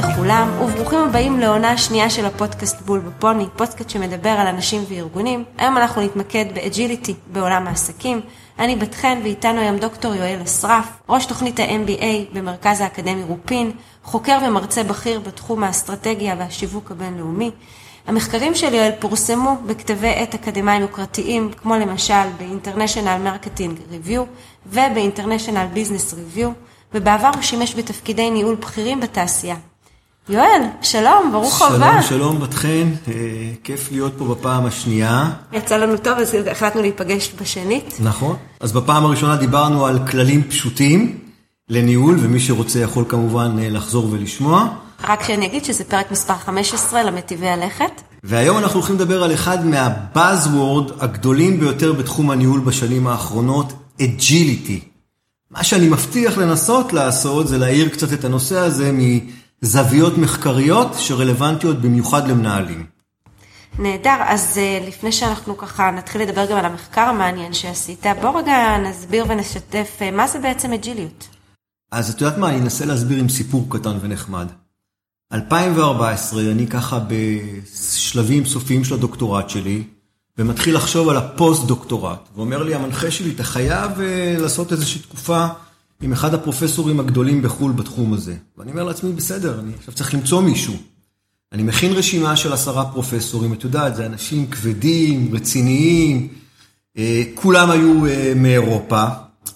לכולם, וברוכים הבאים לעונה השנייה של הפודקאסט בול בפוני, פודקאסט שמדבר על אנשים וארגונים. היום אנחנו נתמקד ב agility בעולם העסקים. אני בת חן ואיתנו היום דוקטור יואל אסרף, ראש תוכנית ה-MBA במרכז האקדמי רופין, חוקר ומרצה בכיר בתחום האסטרטגיה והשיווק הבינלאומי. המחקרים של יואל פורסמו בכתבי עת אקדמיים יוקרתיים, כמו למשל ב-International Marketing Review וב-International Business Review, ובעבר הוא שימש בתפקידי ניהול בכירים בתעשייה. יואל, שלום, ברוך הבא. שלום, שלום, בת חן, אה, כיף להיות פה בפעם השנייה. יצא לנו טוב, אז החלטנו להיפגש בשנית. נכון. אז בפעם הראשונה דיברנו על כללים פשוטים לניהול, ומי שרוצה יכול כמובן אה, לחזור ולשמוע. רק שאני אגיד שזה פרק מספר 15 למטיבי הלכת. והיום אנחנו הולכים לדבר על אחד מהבאזוורד הגדולים ביותר בתחום הניהול בשנים האחרונות, agility. מה שאני מבטיח לנסות לעשות זה להעיר קצת את הנושא הזה מזוויות מחקריות שרלוונטיות במיוחד למנהלים. נהדר, אז אה, לפני שאנחנו ככה נתחיל לדבר גם על המחקר המעניין שעשית, בוא רגע נסביר ונשתף אה, מה זה בעצם אג'יליות. אז את יודעת מה, אני אנסה להסביר עם סיפור קטן ונחמד. 2014, אני ככה בשלבים סופיים של הדוקטורט שלי, ומתחיל לחשוב על הפוסט-דוקטורט, ואומר לי המנחה שלי, אתה חייב אה, לעשות איזושהי תקופה עם אחד הפרופסורים הגדולים בחו"ל בתחום הזה. ואני אומר לעצמי, בסדר, אני עכשיו צריך למצוא מישהו. אני מכין רשימה של עשרה פרופסורים, את יודעת, זה אנשים כבדים, רציניים, אה, כולם היו אה, מאירופה,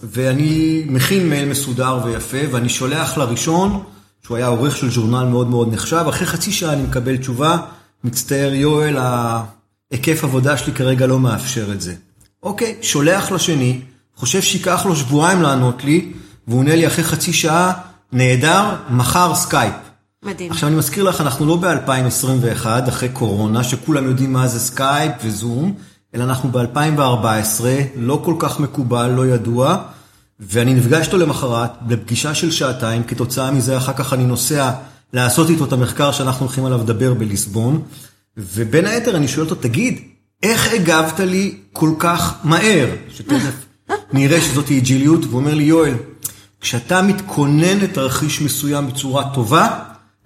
ואני מכין מייל מסודר ויפה, ואני שולח לראשון, שהוא היה עורך של ז'ורנל מאוד מאוד נחשב, אחרי חצי שעה אני מקבל תשובה, מצטער יואל, ההיקף עבודה שלי כרגע לא מאפשר את זה. אוקיי, שולח לשני, חושב שייקח לו שבועיים לענות לי, והוא עונה לי אחרי חצי שעה, נהדר, מחר סקייפ. מדהים. עכשיו אני מזכיר לך, אנחנו לא ב-2021, אחרי קורונה, שכולם יודעים מה זה סקייפ וזום, אלא אנחנו ב-2014, לא כל כך מקובל, לא ידוע, ואני נפגש איתו למחרת, בפגישה של שעתיים, כתוצאה מזה אחר כך אני נוסע לעשות איתו את המחקר שאנחנו הולכים עליו לדבר בליסבון, ובין היתר אני שואל אותו, תגיד, איך הגבת לי כל כך מהר? שתכף נראה שזאת אג'יליות, והוא אומר לי, יואל, כשאתה מתכונן לתרחיש מסוים בצורה טובה,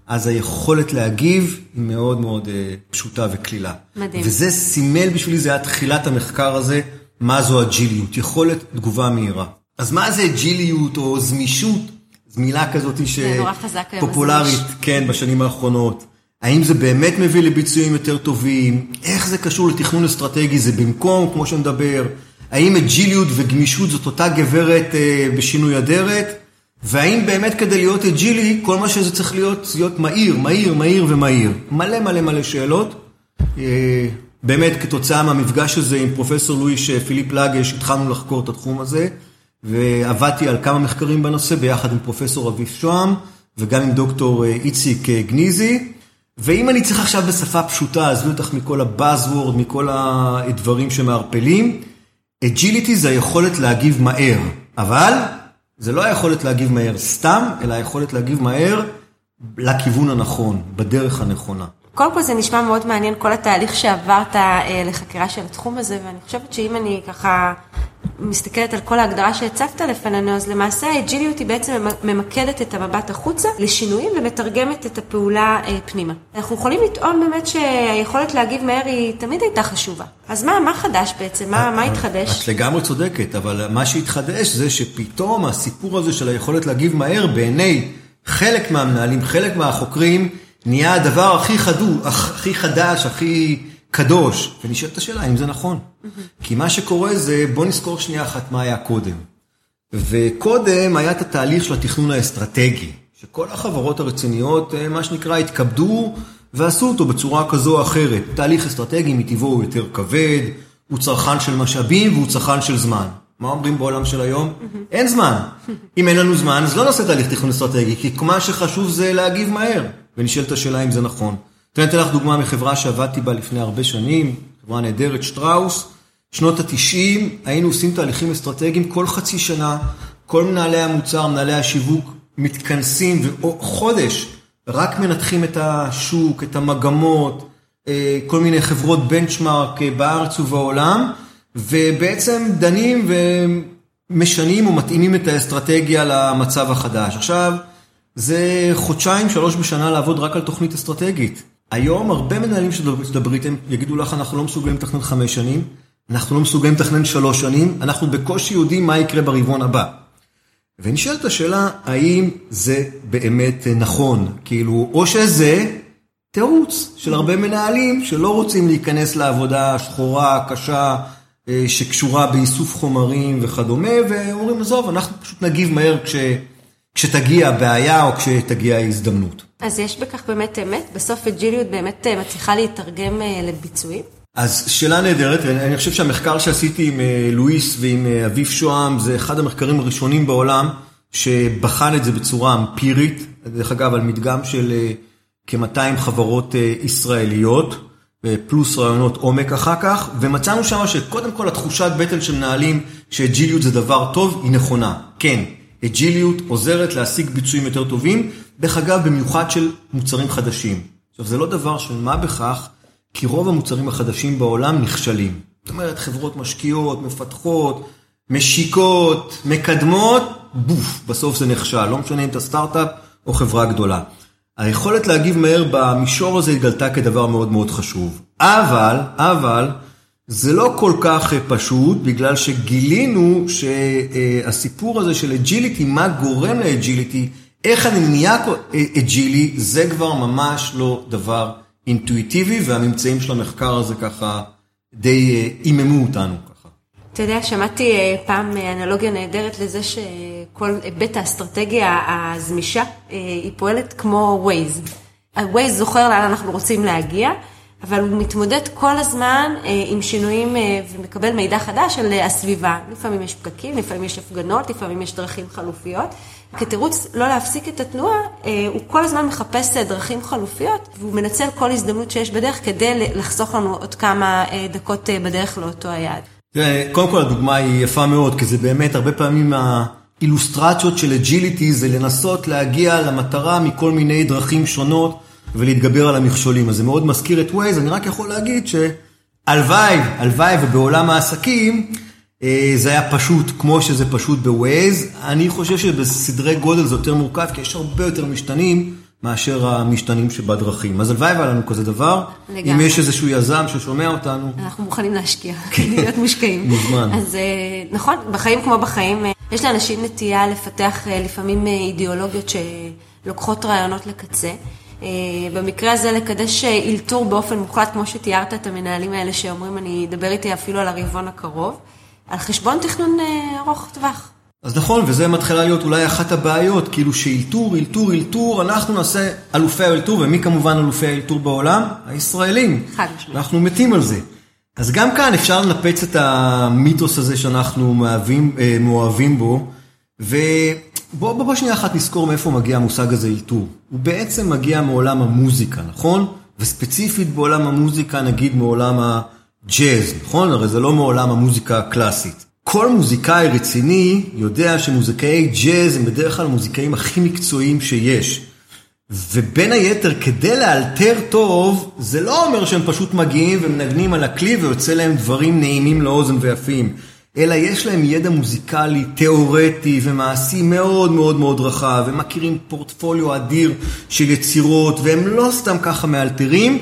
אז היכולת להגיב היא מאוד מאוד אה, פשוטה וקלילה. מדהים. וזה סימל בשבילי, זה היה תחילת המחקר הזה, מה זו אג'יליות, יכולת תגובה מהירה. אז מה זה אג'יליות או זמישות? זו מילה כזאת שפופולרית. כן, בשנים האחרונות. האם זה באמת מביא לביצועים יותר טובים? איך זה קשור לתכנון אסטרטגי? זה במקום, כמו שנדבר? האם אג'יליות וגמישות זאת אותה גברת אה, בשינוי אדרת? והאם באמת כדי להיות אג'ילי, כל מה שזה צריך להיות, זה להיות מהיר, מהיר, מהיר ומהיר? מלא מלא מלא שאלות. אה, באמת, כתוצאה מהמפגש הזה עם פרופסור לואיש אה, פיליפ לגש, התחלנו לחקור את התחום הזה, ועבדתי על כמה מחקרים בנושא, ביחד עם פרופסור אביב שוהם, וגם עם דוקטור אה, איציק אה, גניזי. ואם אני צריך עכשיו בשפה פשוטה, עזבי אותך מכל ה buzzword, מכל הדברים שמערפלים, agility זה היכולת להגיב מהר, אבל זה לא היכולת להגיב מהר סתם, אלא היכולת להגיב מהר לכיוון הנכון, בדרך הנכונה. קודם כל זה נשמע מאוד מעניין, כל התהליך שעברת אה, לחקירה של התחום הזה, ואני חושבת שאם אני ככה מסתכלת על כל ההגדרה שהצבת לפנינו, אז למעשה האג'יליות היא בעצם ממקדת את המבט החוצה לשינויים ומתרגמת את הפעולה אה, פנימה. אנחנו יכולים לטעון באמת שהיכולת להגיב מהר היא תמיד הייתה חשובה. אז מה, מה חדש בעצם? מה, מה התחדש? את לגמרי צודקת, אבל מה שהתחדש זה שפתאום הסיפור הזה של היכולת להגיב מהר בעיני חלק מהמנהלים, חלק מהחוקרים, נהיה הדבר הכי חדו, הכי חדש, הכי קדוש. ונשאלת השאלה אם זה נכון. כי מה שקורה זה, בוא נזכור שנייה אחת מה היה קודם. וקודם היה את התהליך של התכנון האסטרטגי, שכל החברות הרציניות, אה, מה שנקרא, התכבדו ועשו אותו בצורה כזו או אחרת. תהליך אסטרטגי מטבעו הוא יותר כבד, הוא צרכן של משאבים והוא צרכן של זמן. מה אומרים בעולם של היום? אין זמן. אם אין לנו זמן, אז לא נעשה תהליך תכנון אסטרטגי, כי מה שחשוב זה להגיב מהר. ונשאלת השאלה אם זה נכון. אני אתן לך דוגמה מחברה שעבדתי בה לפני הרבה שנים, חברה נהדרת, שטראוס. שנות ה-90 היינו עושים תהליכים אסטרטגיים כל חצי שנה, כל מנהלי המוצר, מנהלי השיווק, מתכנסים וחודש, רק מנתחים את השוק, את המגמות, אה, כל מיני חברות בנצ'מארק אה, בארץ ובעולם, ובעצם דנים ומשנים או מתאימים את האסטרטגיה למצב החדש. עכשיו, זה חודשיים, שלוש בשנה לעבוד רק על תוכנית אסטרטגית. היום הרבה מנהלים שתדבר איתם יגידו לך, אנחנו לא מסוגלים לתכנן חמש שנים, אנחנו לא מסוגלים לתכנן שלוש שנים, אנחנו בקושי יודעים מה יקרה ברבעון הבא. ונשאלת השאלה, האם זה באמת נכון? כאילו, או שזה תירוץ של הרבה מנהלים שלא רוצים להיכנס לעבודה שחורה, קשה, אה, שקשורה באיסוף חומרים וכדומה, ואומרים, עזוב, אנחנו פשוט נגיב מהר כש, כשתגיע בעיה או כשתגיע הזדמנות. אז יש בכך באמת אמת? בסוף אג'יליות באמת אה, מצליחה להתרגם אה, לביצועים? אז שאלה נהדרת, אני חושב שהמחקר שעשיתי עם לואיס ועם אביב שוהם זה אחד המחקרים הראשונים בעולם שבחן את זה בצורה אמפירית, דרך אגב על מדגם של כ-200 חברות ישראליות. פלוס רעיונות עומק אחר כך, ומצאנו שם שקודם כל התחושת בטן של מנהלים שאג'יליות זה דבר טוב, היא נכונה. כן, אג'יליות עוזרת להשיג ביצועים יותר טובים, דרך אגב במיוחד של מוצרים חדשים. עכשיו זה לא דבר של מה בכך, כי רוב המוצרים החדשים בעולם נכשלים. זאת אומרת, חברות משקיעות, מפתחות, משיקות, מקדמות, בוף, בסוף זה נכשל, לא משנה אם אתה סטארט-אפ או חברה גדולה. היכולת להגיב מהר במישור הזה התגלתה כדבר מאוד מאוד חשוב. אבל, אבל, זה לא כל כך פשוט, בגלל שגילינו שהסיפור הזה של agility, מה גורם ל agility, איך אני נהיה אג'ילי, זה כבר ממש לא דבר אינטואיטיבי, והממצאים של המחקר הזה ככה די עיממו אותנו. אתה יודע, שמעתי אה, פעם אה, אנלוגיה נהדרת לזה שכל היבט האסטרטגיה הגמישה, אה, היא פועלת כמו Waze. ה-Waze זוכר לאן אנחנו רוצים להגיע, אבל הוא מתמודד כל הזמן עם שינויים ומקבל מידע חדש על הסביבה. לפעמים יש פקקים, לפעמים יש הפגנות, לפעמים יש דרכים חלופיות. כתירוץ לא להפסיק את התנועה, הוא כל הזמן מחפש דרכים חלופיות, והוא מנצל כל הזדמנות שיש בדרך כדי לחסוך לנו עוד כמה דקות בדרך לאותו היעד. תראה, קודם כל הדוגמה היא יפה מאוד, כי זה באמת הרבה פעמים האילוסטרציות של agility זה לנסות להגיע למטרה מכל מיני דרכים שונות ולהתגבר על המכשולים. אז זה מאוד מזכיר את ווייז, אני רק יכול להגיד שהלוואי, הלוואי ובעולם העסקים אה, זה היה פשוט כמו שזה פשוט בווייז. אני חושב שבסדרי גודל זה יותר מורכב, כי יש הרבה יותר משתנים. מאשר המשתנים שבדרכים. אז הלוואי והיה לנו כזה דבר. לגמרי. אם יש איזשהו יזם ששומע אותנו. אנחנו מוכנים להשקיע, כדי להיות מושקעים. מוזמן. אז אה, נכון, בחיים כמו בחיים, אה, יש לאנשים נטייה לפתח לפעמים אידיאולוגיות שלוקחות רעיונות לקצה. במקרה הזה לקדש אילתור באופן מוחלט, כמו שתיארת את המנהלים האלה שאומרים, אני אדבר איתי אפילו על הרבעון הקרוב, על חשבון תכנון ארוך טווח. אז נכון, וזה מתחילה להיות אולי אחת הבעיות, כאילו שאילתור, אילתור, אילתור, אנחנו נעשה אלופי האילתור, ומי כמובן אלופי האילתור בעולם? הישראלים. חד משמעית. אנחנו מתים על זה. אז גם כאן אפשר לנפץ את המיתוס הזה שאנחנו מאוהבים, אה, מאוהבים בו, ובואו בוא שנייה אחת נזכור מאיפה מגיע המושג הזה אילתור. הוא בעצם מגיע מעולם המוזיקה, נכון? וספציפית בעולם המוזיקה, נגיד מעולם הג'אז, נכון? הרי זה לא מעולם המוזיקה הקלאסית. כל מוזיקאי רציני יודע שמוזיקאי ג'אז הם בדרך כלל המוזיקאים הכי מקצועיים שיש. ובין היתר, כדי לאלתר טוב, זה לא אומר שהם פשוט מגיעים ומנגנים על הכלי ויוצא להם דברים נעימים לאוזן ויפים, אלא יש להם ידע מוזיקלי, תיאורטי ומעשי מאוד מאוד מאוד רחב, הם מכירים פורטפוליו אדיר של יצירות, והם לא סתם ככה מאלתרים,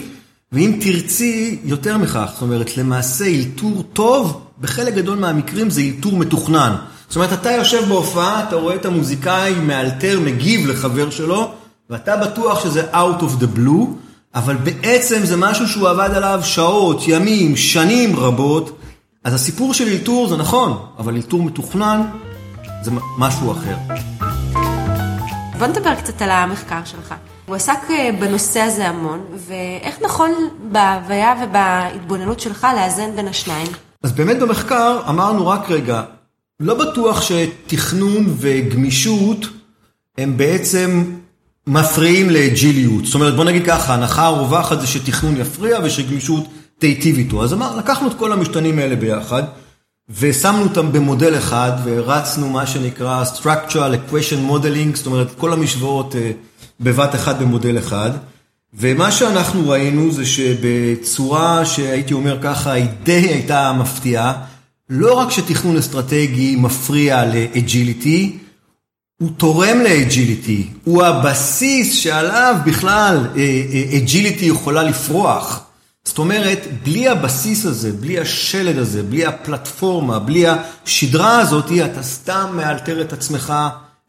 ואם תרצי, יותר מכך, זאת אומרת, למעשה אלתור טוב בחלק גדול מהמקרים זה איתור מתוכנן. זאת אומרת, אתה יושב בהופעה, אתה רואה את המוזיקאי מאלתר, מגיב לחבר שלו, ואתה בטוח שזה out of the blue, אבל בעצם זה משהו שהוא עבד עליו שעות, ימים, שנים רבות. אז הסיפור של אלתור זה נכון, אבל אלתור מתוכנן זה משהו אחר. בוא נדבר קצת על המחקר שלך. הוא עסק אה, בנושא הזה המון, ואיך נכון בהוויה ובהתבוננות שלך לאזן בין השניים? אז באמת במחקר אמרנו רק רגע, לא בטוח שתכנון וגמישות הם בעצם מפריעים לאג'יליות. זאת אומרת, בוא נגיד ככה, ההנחה הרווחת זה שתכנון יפריע ושגמישות תיטיב איתו. אז אמר, לקחנו את כל המשתנים האלה ביחד, ושמנו אותם במודל אחד, והרצנו מה שנקרא structural equation modeling, זאת אומרת, כל המשוואות אה, בבת אחת במודל אחד. ומה שאנחנו ראינו זה שבצורה שהייתי אומר ככה, היא די הייתה מפתיעה, לא רק שתכנון אסטרטגי מפריע ל agility, הוא תורם ל agility, הוא הבסיס שעליו בכלל agility יכולה לפרוח. זאת אומרת, בלי הבסיס הזה, בלי השלד הזה, בלי הפלטפורמה, בלי השדרה הזאת, אתה סתם מאלתר את עצמך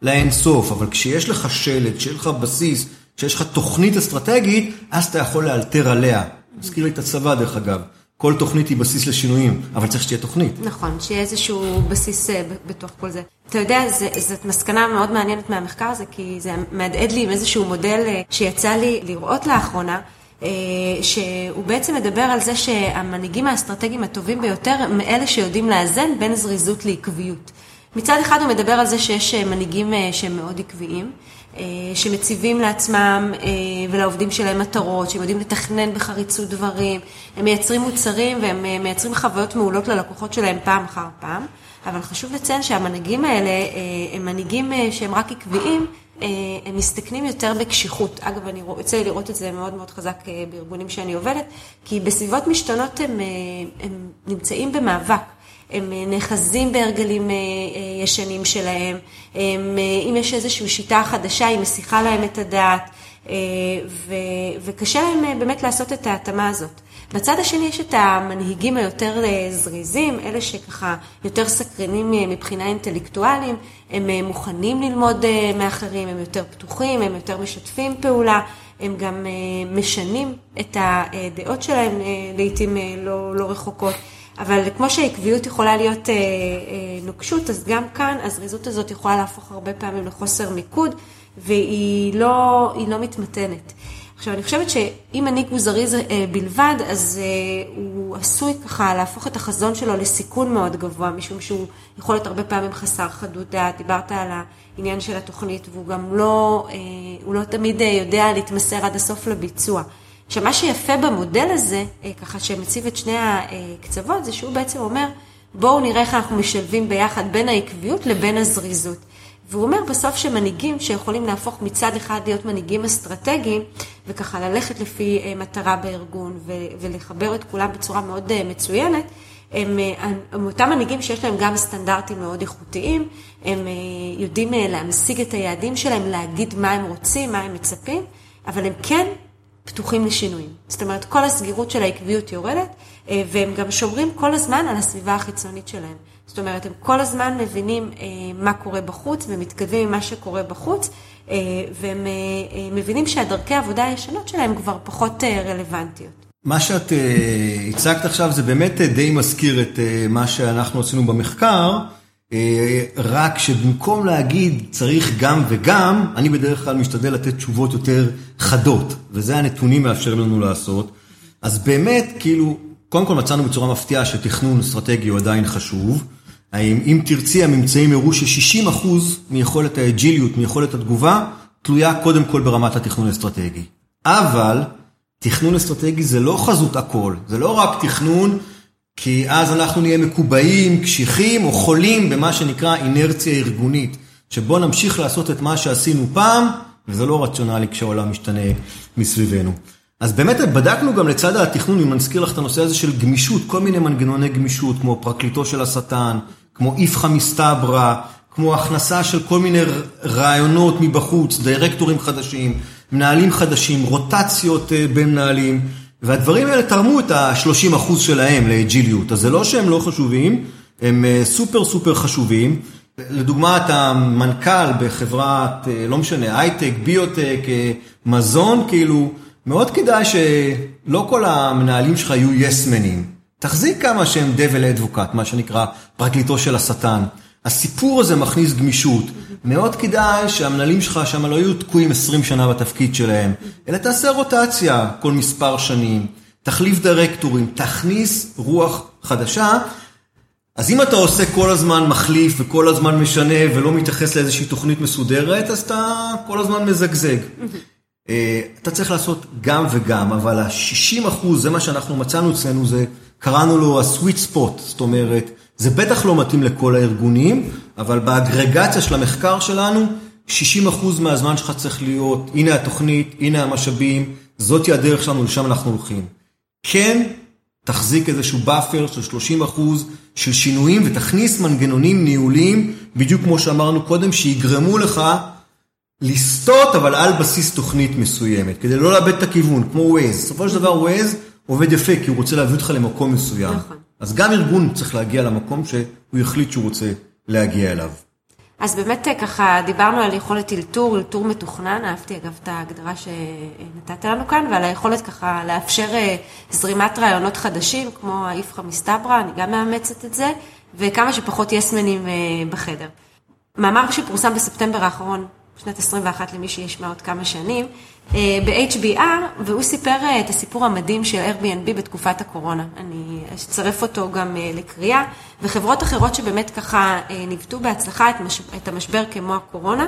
לאין סוף. אבל כשיש לך שלד, כשיש לך בסיס, כשיש לך תוכנית אסטרטגית, אז אתה יכול לאלתר עליה. מזכיר לי את הצבא, דרך אגב. כל תוכנית היא בסיס לשינויים, אבל צריך שתהיה תוכנית. נכון, שיהיה איזשהו בסיס אה, בתוך כל זה. אתה יודע, זאת מסקנה מאוד מעניינת מהמחקר הזה, כי זה מהדהד לי עם איזשהו מודל אה, שיצא לי לראות לאחרונה. אה, שהוא בעצם מדבר על זה שהמנהיגים האסטרטגיים הטובים ביותר הם אלה שיודעים לאזן בין זריזות לעקביות. מצד אחד הוא מדבר על זה שיש מנהיגים שהם מאוד עקביים, שמציבים לעצמם ולעובדים שלהם מטרות, שהם יודעים לתכנן בחריצות דברים, הם מייצרים מוצרים והם מייצרים חוויות מעולות ללקוחות שלהם פעם אחר פעם. אבל חשוב לציין שהמנהיגים האלה הם מנהיגים שהם רק עקביים, הם מסתכנים יותר בקשיחות. אגב, אני לי לראות את זה מאוד מאוד חזק בארגונים שאני עובדת, כי בסביבות משתנות הם, הם נמצאים במאבק. הם נאחזים בהרגלים ישנים שלהם, הם, אם יש איזושהי שיטה חדשה, היא מסיחה להם את הדעת, וקשה להם באמת לעשות את ההתאמה הזאת. בצד השני יש את המנהיגים היותר זריזים, אלה שככה יותר סקרנים מבחינה אינטלקטואליים, הם מוכנים ללמוד מאחרים, הם יותר פתוחים, הם יותר משתפים פעולה, הם גם משנים את הדעות שלהם לעיתים לא, לא רחוקות. אבל כמו שהעקביות יכולה להיות נוקשות, אז גם כאן הזריזות הזאת יכולה להפוך הרבה פעמים לחוסר מיקוד, והיא לא, לא מתמתנת. עכשיו, אני חושבת שאם מנהיג הוא זריז בלבד, אז הוא עשוי ככה להפוך את החזון שלו לסיכון מאוד גבוה, משום שהוא יכול להיות הרבה פעמים חסר חדות דעת. דיברת על העניין של התוכנית, והוא גם לא, הוא לא תמיד יודע להתמסר עד הסוף לביצוע. עכשיו, מה שיפה במודל הזה, ככה שמציב את שני הקצוות, זה שהוא בעצם אומר, בואו נראה איך אנחנו משלבים ביחד בין העקביות לבין הזריזות. והוא אומר בסוף שמנהיגים שיכולים להפוך מצד אחד להיות מנהיגים אסטרטגיים, וככה ללכת לפי מטרה בארגון ולחבר את כולם בצורה מאוד מצוינת, הם, הם אותם מנהיגים שיש להם גם סטנדרטים מאוד איכותיים, הם יודעים להמשיג את היעדים שלהם, להגיד מה הם רוצים, מה הם מצפים, אבל הם כן פתוחים לשינויים. זאת אומרת, כל הסגירות של העקביות יורדת, והם גם שומרים כל הזמן על הסביבה החיצונית שלהם. זאת אומרת, הם כל הזמן מבינים אה, מה קורה בחוץ ומתכתבים עם מה שקורה בחוץ, אה, והם אה, מבינים שהדרכי העבודה הישנות שלהם כבר פחות אה, רלוונטיות. מה שאת אה, הצגת עכשיו זה באמת די מזכיר את אה, מה שאנחנו עשינו במחקר, אה, רק שבמקום להגיד צריך גם וגם, אני בדרך כלל משתדל לתת תשובות יותר חדות, וזה הנתונים מאפשרים לנו לעשות. אז באמת, כאילו, קודם כל מצאנו בצורה מפתיעה שתכנון אסטרטגי הוא עדיין חשוב. אם תרצי, הממצאים הראו ש-60% מיכולת האג'יליות, מיכולת התגובה, תלויה קודם כל ברמת התכנון האסטרטגי. אבל תכנון אסטרטגי זה לא חזות הכל, זה לא רק תכנון, כי אז אנחנו נהיה מקובעים, קשיחים או חולים במה שנקרא אינרציה ארגונית, שבו נמשיך לעשות את מה שעשינו פעם, וזה לא רציונלי כשהעולם משתנה מסביבנו. אז באמת בדקנו גם לצד התכנון, אם נזכיר לך את הנושא הזה של גמישות, כל מיני מנגנוני גמישות, כמו פרקליטו של השטן, כמו איפכא מסתברא, כמו הכנסה של כל מיני רעיונות מבחוץ, דירקטורים חדשים, מנהלים חדשים, רוטציות בין מנהלים, והדברים האלה תרמו את ה-30% שלהם לאג'יליות. אז זה לא שהם לא חשובים, הם סופר סופר חשובים. לדוגמה, אתה מנכ"ל בחברת, לא משנה, הייטק, ביוטק, מזון, כאילו, מאוד כדאי שלא כל המנהלים שלך יהיו יסמנים. תחזיק כמה שהם דבל אדבוקט, מה שנקרא פרקליטו של השטן. הסיפור הזה מכניס גמישות. מאוד כדאי שהמנהלים שלך שם לא יהיו תקועים 20 שנה בתפקיד שלהם, אלא תעשה רוטציה כל מספר שנים, תחליף דירקטורים, תכניס רוח חדשה. אז אם אתה עושה כל הזמן מחליף וכל הזמן משנה ולא מתייחס לאיזושהי תוכנית מסודרת, אז אתה כל הזמן מזגזג. אתה צריך לעשות גם וגם, אבל ה-60 אחוז, זה מה שאנחנו מצאנו אצלנו, זה קראנו לו ה-sweet spot, זאת אומרת, זה בטח לא מתאים לכל הארגונים, אבל באגרגציה של המחקר שלנו, 60 אחוז מהזמן שלך צריך להיות, הנה התוכנית, הנה המשאבים, זאתי הדרך שלנו, לשם אנחנו הולכים. כן, תחזיק איזשהו buffer של 30 אחוז של שינויים ותכניס מנגנונים ניהוליים, בדיוק כמו שאמרנו קודם, שיגרמו לך לסטות, אבל על בסיס תוכנית מסוימת, כדי לא לאבד את הכיוון, כמו Waze. בסופו של דבר Waze עובד יפה, כי הוא רוצה להביא אותך למקום מסוים. נכון. אז גם ארגון צריך להגיע למקום שהוא החליט שהוא רוצה להגיע אליו. אז באמת ככה דיברנו על יכולת אלתור, אלתור מתוכנן, אהבתי אגב את ההגדרה שנתת לנו כאן, ועל היכולת ככה לאפשר אה, זרימת רעיונות חדשים, כמו האיפכא מסתברא, אני גם מאמצת את זה, וכמה שפחות יסמנים אה, בחדר. מאמר שפורסם בספטמבר האחרון, שנת 21 למי שישמע עוד כמה שנים, אה, ב-HBR, והוא סיפר את הסיפור המדהים של Airbnb בתקופת הקורונה. אני אצרף אותו גם לקריאה, וחברות אחרות שבאמת ככה ניווטו בהצלחה את, מש... את המשבר כמו הקורונה,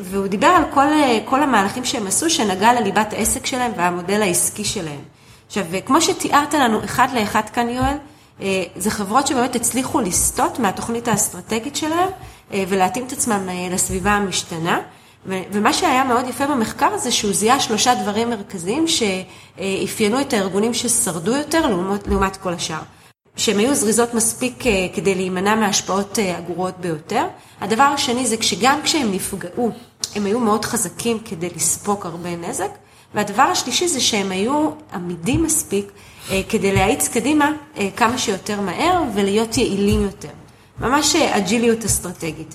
והוא דיבר על כל, כל המהלכים שהם עשו, שנגע לליבת העסק שלהם והמודל העסקי שלהם. עכשיו, כמו שתיארת לנו אחד לאחד כאן, יואל, זה חברות שבאמת הצליחו לסטות מהתוכנית האסטרטגית שלהם ולהתאים את עצמם לסביבה המשתנה. ומה שהיה מאוד יפה במחקר זה שהוא זיהה שלושה דברים מרכזיים שאפיינו את הארגונים ששרדו יותר לעומת, לעומת כל השאר. שהן היו זריזות מספיק כדי להימנע מההשפעות הגרועות ביותר. הדבר השני זה שגם כשהם נפגעו, הם היו מאוד חזקים כדי לספוג הרבה נזק. והדבר השלישי זה שהם היו עמידים מספיק כדי להאיץ קדימה כמה שיותר מהר ולהיות יעילים יותר. ממש אג'יליות אסטרטגית.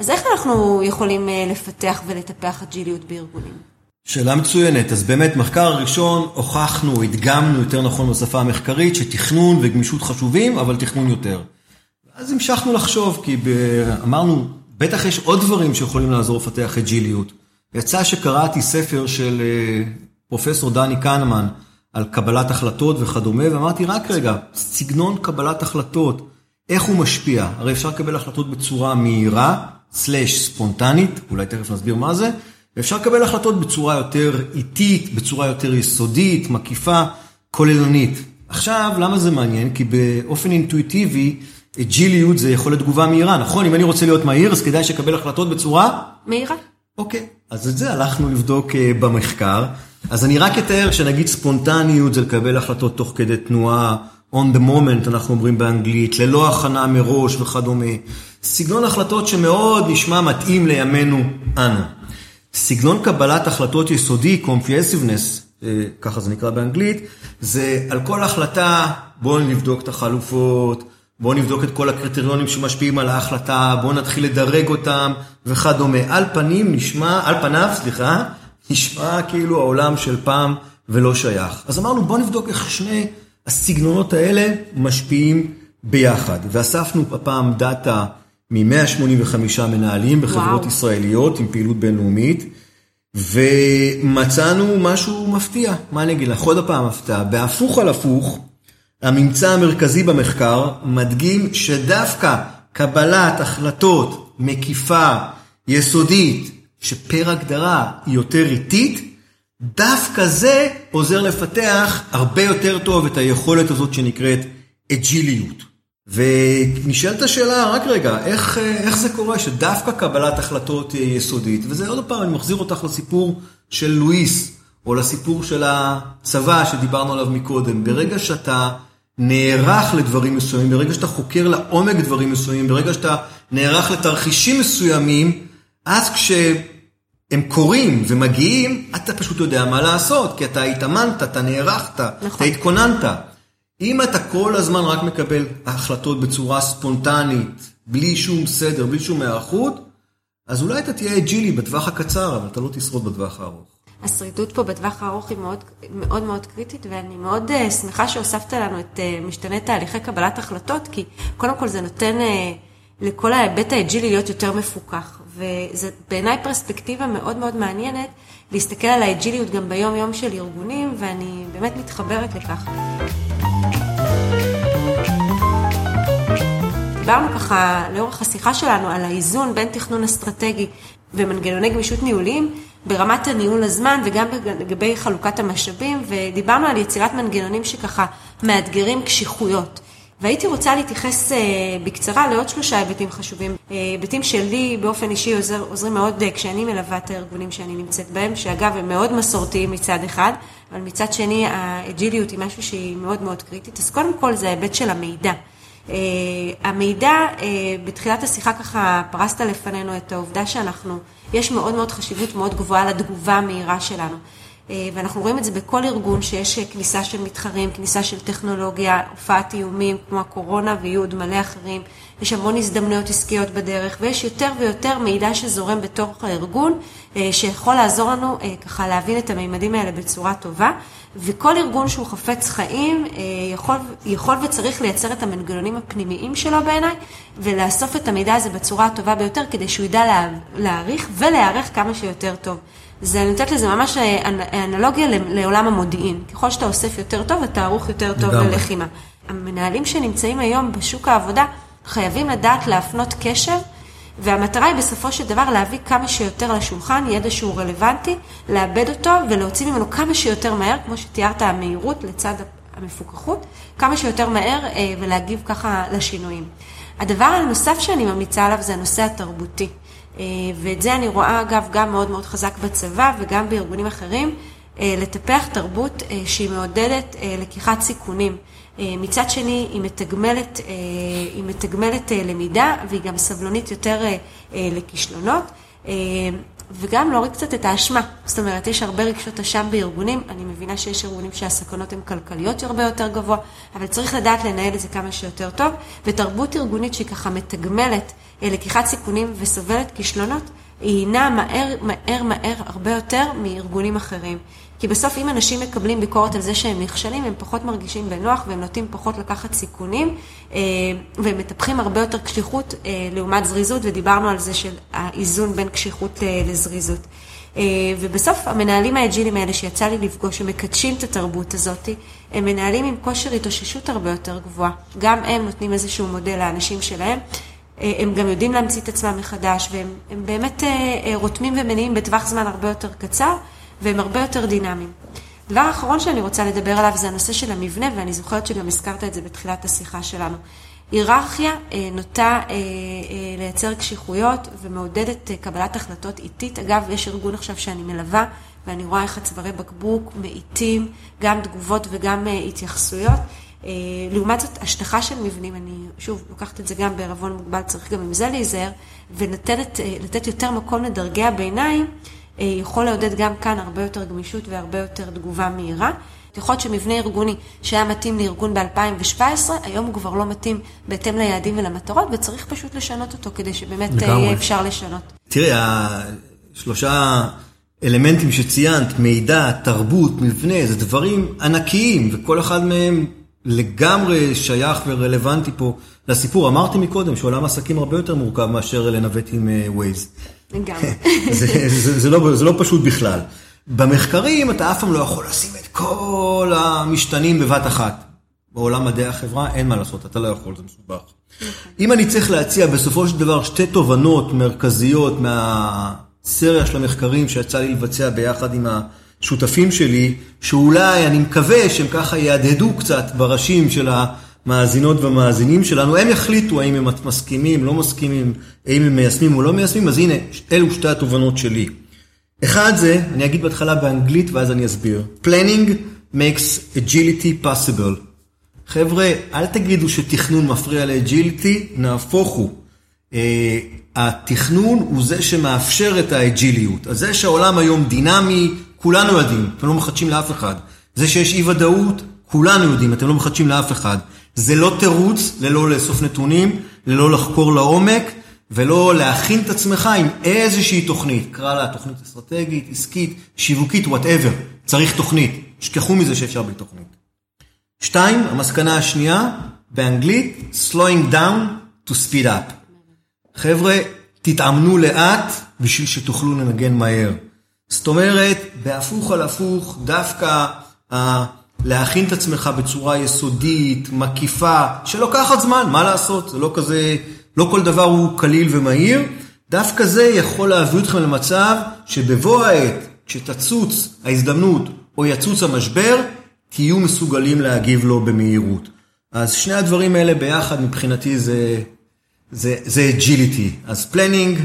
אז איך אנחנו יכולים לפתח ולטפח אג'יליות בארגונים? שאלה מצוינת. אז באמת, מחקר הראשון, הוכחנו, הדגמנו יותר נכון בשפה המחקרית, שתכנון וגמישות חשובים, אבל תכנון יותר. אז המשכנו לחשוב, כי אמרנו, בטח יש עוד דברים שיכולים לעזור לפתח אג'יליות. יצא שקראתי ספר של פרופסור דני קנמן על קבלת החלטות וכדומה, ואמרתי, רק רגע, סגנון קבלת החלטות, איך הוא משפיע? הרי אפשר לקבל החלטות בצורה מהירה, סלש ספונטנית, אולי תכף נסביר מה זה, ואפשר לקבל החלטות בצורה יותר איטית, בצורה יותר יסודית, מקיפה, כוללנית. עכשיו, למה זה מעניין? כי באופן אינטואיטיבי, אג'יליות זה יכולת תגובה מהירה, נכון? אם אני רוצה להיות מהיר, אז כדאי שקבל החלטות בצורה... מהירה. אוקיי, אז את זה הלכנו לבדוק במחקר. אז אני רק אתאר שנגיד ספונטניות זה לקבל החלטות תוך כדי תנועה, on the moment אנחנו אומרים באנגלית, ללא הכנה מראש וכדומה. סגנון החלטות שמאוד נשמע מתאים לימינו אנו. סגנון קבלת החלטות יסודי, comprehensiveness, ככה זה נקרא באנגלית, זה על כל החלטה, בואו נבדוק את החלופות, בואו נבדוק את כל הקריטריונים שמשפיעים על ההחלטה, בואו נתחיל לדרג אותם וכדומה. על פנים נשמע, על פניו, סליחה, נשמע כאילו העולם של פעם ולא שייך. אז אמרנו, בואו נבדוק איך שני הסגנונות האלה משפיעים ביחד. ואספנו הפעם דאטה מ-185 מנהלים בחברות וואו. ישראליות עם פעילות בינלאומית, ומצאנו משהו מפתיע. מה אני אגיד לך? עוד הפעם הפתעה. בהפוך על הפוך, הממצא המרכזי במחקר מדגים שדווקא קבלת החלטות מקיפה, יסודית, שפר הגדרה היא יותר איטית, דווקא זה עוזר לפתח הרבה יותר טוב את היכולת הזאת שנקראת אג'יליות. ונשאלת השאלה, רק רגע, איך, איך זה קורה שדווקא קבלת החלטות יסודית, וזה עוד פעם, אני מחזיר אותך לסיפור של לואיס, או לסיפור של הצבא שדיברנו עליו מקודם. ברגע שאתה נערך לדברים מסוימים, ברגע שאתה חוקר לעומק דברים מסוימים, ברגע שאתה נערך לתרחישים מסוימים, אז כשהם קורים ומגיעים, אתה פשוט יודע מה לעשות, כי אתה התאמנת, אתה נערכת, נכון. אתה התכוננת. אם אתה כל הזמן רק מקבל החלטות בצורה ספונטנית, בלי שום סדר, בלי שום היערכות, אז אולי אתה תהיה אג'ילי בטווח הקצר, אבל אתה לא תשרוד בטווח הארוך. השרידות פה בטווח הארוך היא מאוד מאוד, מאוד קריטית, ואני מאוד uh, שמחה שהוספת לנו את uh, משתנה תהליכי קבלת החלטות, כי קודם כל זה נותן uh, לכל ההיבט האג'ילי להיות יותר מפוקח. וזה בעיניי פרספקטיבה מאוד מאוד מעניינת להסתכל על האג'יליות גם ביום יום של ארגונים, ואני באמת מתחברת לכך. דיברנו ככה לאורך השיחה שלנו על האיזון בין תכנון אסטרטגי ומנגנוני גמישות ניהוליים ברמת הניהול הזמן וגם לגבי חלוקת המשאבים, ודיברנו על יצירת מנגנונים שככה מאתגרים קשיחויות. והייתי רוצה להתייחס בקצרה לעוד שלושה היבטים חשובים. היבטים שלי באופן אישי עוזר, עוזרים מאוד כשאני מלווה את הארגונים שאני נמצאת בהם, שאגב הם מאוד מסורתיים מצד אחד, אבל מצד שני האג'יליות היא משהו שהיא מאוד מאוד קריטית. אז קודם כל זה ההיבט של המידע. Uh, המידע, uh, בתחילת השיחה ככה פרסת לפנינו את העובדה שאנחנו, יש מאוד מאוד חשיבות מאוד גבוהה לתגובה המהירה שלנו. Uh, ואנחנו רואים את זה בכל ארגון שיש כניסה של מתחרים, כניסה של טכנולוגיה, הופעת איומים כמו הקורונה ויהיו עוד מלא אחרים. יש המון הזדמנויות עסקיות בדרך ויש יותר ויותר מידע שזורם בתוך הארגון שיכול לעזור לנו ככה להבין את המימדים האלה בצורה טובה. וכל ארגון שהוא חפץ חיים אה, יכול, יכול וצריך לייצר את המנגנונים הפנימיים שלו בעיניי, ולאסוף את המידע הזה בצורה הטובה ביותר, כדי שהוא ידע לה, להעריך ולהיערך כמה שיותר טוב. זה, אני נותנת לזה ממש אה, אנלוגיה לעולם המודיעין. ככל שאתה אוסף יותר טוב, אתה ערוך יותר טוב ללחימה. המנהלים שנמצאים היום בשוק העבודה חייבים לדעת להפנות קשב והמטרה היא בסופו של דבר להביא כמה שיותר לשולחן ידע שהוא רלוונטי, לאבד אותו ולהוציא ממנו כמה שיותר מהר, כמו שתיארת, המהירות לצד המפוקחות, כמה שיותר מהר אה, ולהגיב ככה לשינויים. הדבר הנוסף שאני ממליצה עליו זה הנושא התרבותי. אה, ואת זה אני רואה אגב גם מאוד מאוד חזק בצבא וגם בארגונים אחרים, אה, לטפח תרבות שהיא מעודדת לקיחת סיכונים. אה, מצד שני, היא מתגמלת, אה, היא מתגמלת אה, למידה והיא גם סבלונית יותר לכישלונות. וגם להוריד קצת את האשמה. זאת אומרת, יש הרבה רגשות אשם בארגונים, אני מבינה שיש ארגונים שהסכנות הן כלכליות הרבה יותר גבוה, אבל צריך לדעת לנהל את זה כמה שיותר טוב, ותרבות ארגונית שהיא ככה מתגמלת לקיחת סיכונים וסובלת כישלונות, היא נעה מהר, מהר, מהר הרבה יותר מארגונים אחרים. כי בסוף אם אנשים מקבלים ביקורת על זה שהם נכשלים, הם פחות מרגישים בנוח והם נוטים פחות לקחת סיכונים, אה, והם מטפחים הרבה יותר קשיחות אה, לעומת זריזות, ודיברנו על זה של האיזון בין קשיחות אה, לזריזות. ובסוף המנהלים האג'ילים האלה שיצא לי לפגוש, שמקדשים את התרבות הזאת, הם מנהלים עם כושר התאוששות הרבה יותר גבוהה. גם הם נותנים איזשהו מודל לאנשים שלהם. הם גם יודעים להמציא את עצמם מחדש, והם באמת רותמים ומניעים בטווח זמן הרבה יותר קצר. והם הרבה יותר דינמיים. דבר אחרון שאני רוצה לדבר עליו זה הנושא של המבנה, ואני זוכרת שגם הזכרת את זה בתחילת השיחה שלנו. היררכיה אה, נוטה אה, אה, לייצר קשיחויות ומעודדת קבלת החלטות איטית. אגב, יש ארגון עכשיו שאני מלווה, ואני רואה איך הצווארי בקבוק מאיטים גם תגובות וגם התייחסויות. לעומת זאת, השטחה של מבנים, אני שוב לוקחת את זה גם בערבון מוגבל, צריך גם עם זה להיזהר, ולתת יותר מקום לדרגי הביניים. אה, יכול לעודד גם כאן הרבה יותר גמישות והרבה יותר תגובה מהירה. יכול להיות שמבנה ארגוני שהיה מתאים לארגון ב-2017, היום הוא כבר לא מתאים בהתאם ליעדים ולמטרות, וצריך פשוט לשנות אותו כדי שבאמת אה, יהיה אפשר לשנות. תראי, השלושה אלמנטים שציינת, מידע, תרבות, מבנה, זה דברים ענקיים, וכל אחד מהם לגמרי שייך ורלוונטי פה לסיפור. אמרתי מקודם שעולם עסקים הרבה יותר מורכב מאשר לנווט עם ווייז. אה, לגמרי. זה, זה, זה, לא, זה לא פשוט בכלל. במחקרים אתה אף פעם לא יכול לשים את כל המשתנים בבת אחת. בעולם מדעי החברה אין מה לעשות, אתה לא יכול, זה מסובך. אם אני צריך להציע בסופו של דבר שתי תובנות מרכזיות מהסריה של המחקרים שיצא לי לבצע ביחד עם השותפים שלי, שאולי אני מקווה שהם ככה יהדהדו קצת בראשים של. המאזינות והמאזינים שלנו, הם יחליטו האם הם מסכימים, לא מסכימים, האם הם מיישמים או לא מיישמים, אז הנה, אלו שתי התובנות שלי. אחד זה, אני אגיד בהתחלה באנגלית ואז אני אסביר. Planning makes agility possible. חבר'ה, אל תגידו שתכנון מפריע ל agility, נהפוך הוא. Uh, התכנון הוא זה שמאפשר את האג'יליות. אז זה שהעולם היום דינמי, כולנו יודעים, אתם לא מחדשים לאף אחד. זה שיש אי ודאות, כולנו יודעים, אתם לא מחדשים לאף אחד. זה לא תירוץ ללא לאסוף נתונים, ללא לחקור לעומק, ולא להכין את עצמך עם איזושהי תוכנית. קרא לה תוכנית אסטרטגית, עסקית, שיווקית, whatever. צריך תוכנית. שכחו מזה שאפשר בלי תוכנית. שתיים, המסקנה השנייה, באנגלית, slowing down to speed up. חבר'ה, תתאמנו לאט בשביל שתוכלו לנגן מהר. זאת אומרת, בהפוך על הפוך, דווקא להכין את עצמך בצורה יסודית, מקיפה, שלוקחת זמן, מה לעשות? זה לא כזה, לא כל דבר הוא קליל ומהיר. דווקא זה יכול להביא אתכם למצב שבבוא העת, כשתצוץ ההזדמנות או יצוץ המשבר, תהיו מסוגלים להגיב לו במהירות. אז שני הדברים האלה ביחד מבחינתי זה, זה, זה agility. אז planning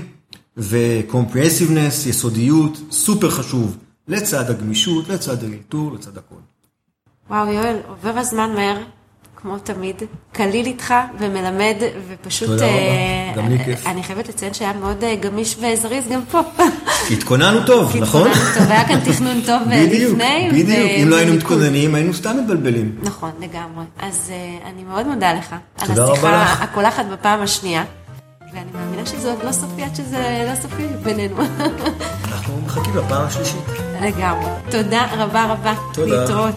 ו-comprehensiveness, יסודיות, סופר חשוב, לצד הגמישות, לצד האלתור, לצד הכל. וואו, יואל, עובר הזמן מהר, כמו תמיד, קליל איתך ומלמד, ופשוט... תודה רבה, אה, גם לי כיף. אני חייבת לציין שהיה מאוד אה, גמיש וזריז גם פה. התכוננו טוב, נכון? התכוננו טוב, היה כאן תכנון טוב אה, בדיוק, לפני. בדיוק. ו- אם לא היינו. מתכוננים, היינו סתם מתבלבלים. נכון, לגמרי. אז אה, אני מאוד מודה לך. תודה על רבה השיחה לך. הקולחת בפעם השנייה. ואני מאמינה שזה עוד לא סופי עד שזה לא סופי בינינו. אנחנו מחכים לפעם השלישית. לגמרי. תודה רבה רבה. תודה. להתראות.